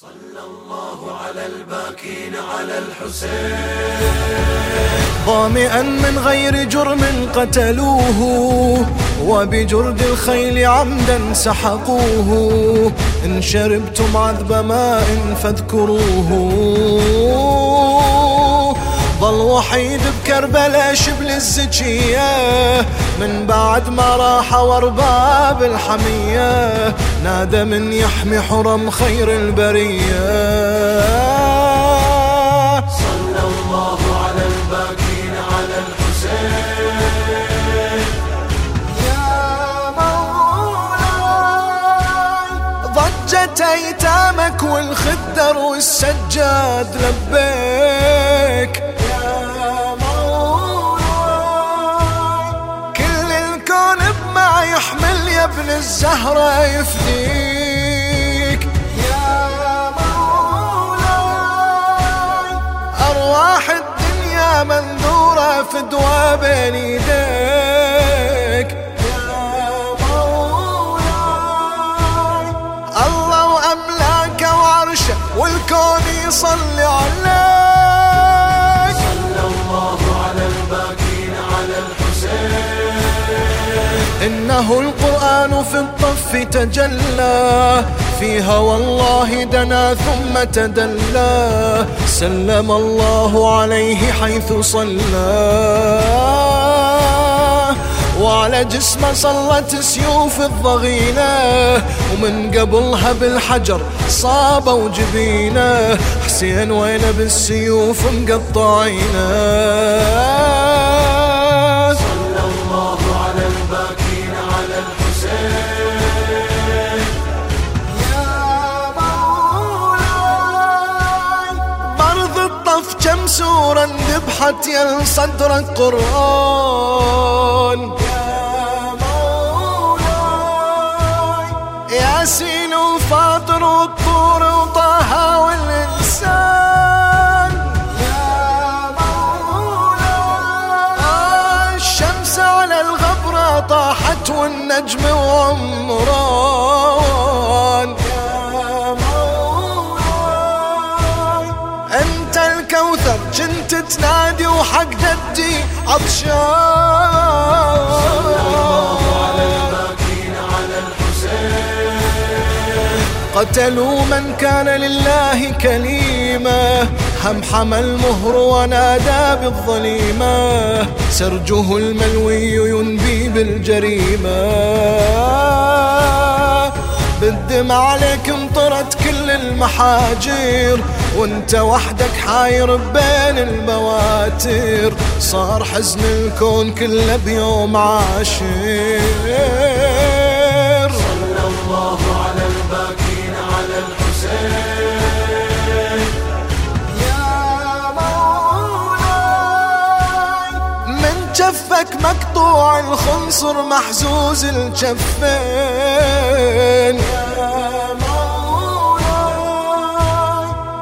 صلى الله على الباكين على الحسين. ظامئا من غير جرم قتلوه وبجرد الخيل عمدا سحقوه. إن شربتم عذب ماء فاذكروه. ظل وحيد بكربلاء شبل الزكية من بعد ما راح وارباب الحمية نادى من يحمي حرم خير البرية. صلى الله على الباكين على الحسين. ضجت أيتامك والخدر والسجاد لبيك. يحمل يا ابن الزهرة يفديك. يا مولاي أرواح الدنيا منذورة فدوى بين يديك. يا مولاي الله وأملاك وعرشه والكون يصلي. إنه القرآن في الطف تجلى. فيها والله دنا ثم تدلى. سلم الله عليه حيث صلى. وعلى جسمه صلت سيوف الضغينة. ومن قبلها بالحجر صابوا جبينه حسين وين بالسيوف مقطعينة. سورة ذبحت يا صدرك قرآن. يا مولاي ياسين وفاطر والطور وطه والإنسان. يا مولاي الشمس على الغبرة طاحت والنجم وعمران. تنادي وحق جدي عطشان. قتلوا من كان لله كليمة. هم حمى المهر ونادى بالظليمة. سرجه الملوي ينبي بالجريمة. بالدم عليك امطرت كل المحاجر وانت وحدك حاير بين المواتر صار حزن الكون كله بيوم عاشر. صلى الله جفك مقطوع الخنصر محزوز الجفين.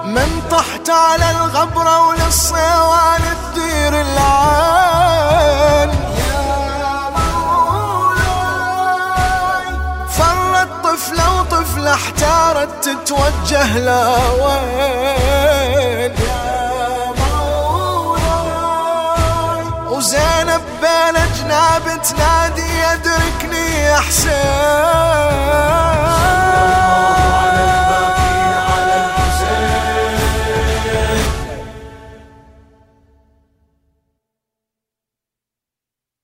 من طحت على الغبرة وللصيوان تدير العين. فرت طفلة وطفلة احتارت تتوجه لوين يا مولاي وزينب بين جناب تنادي يدركني يا حسين.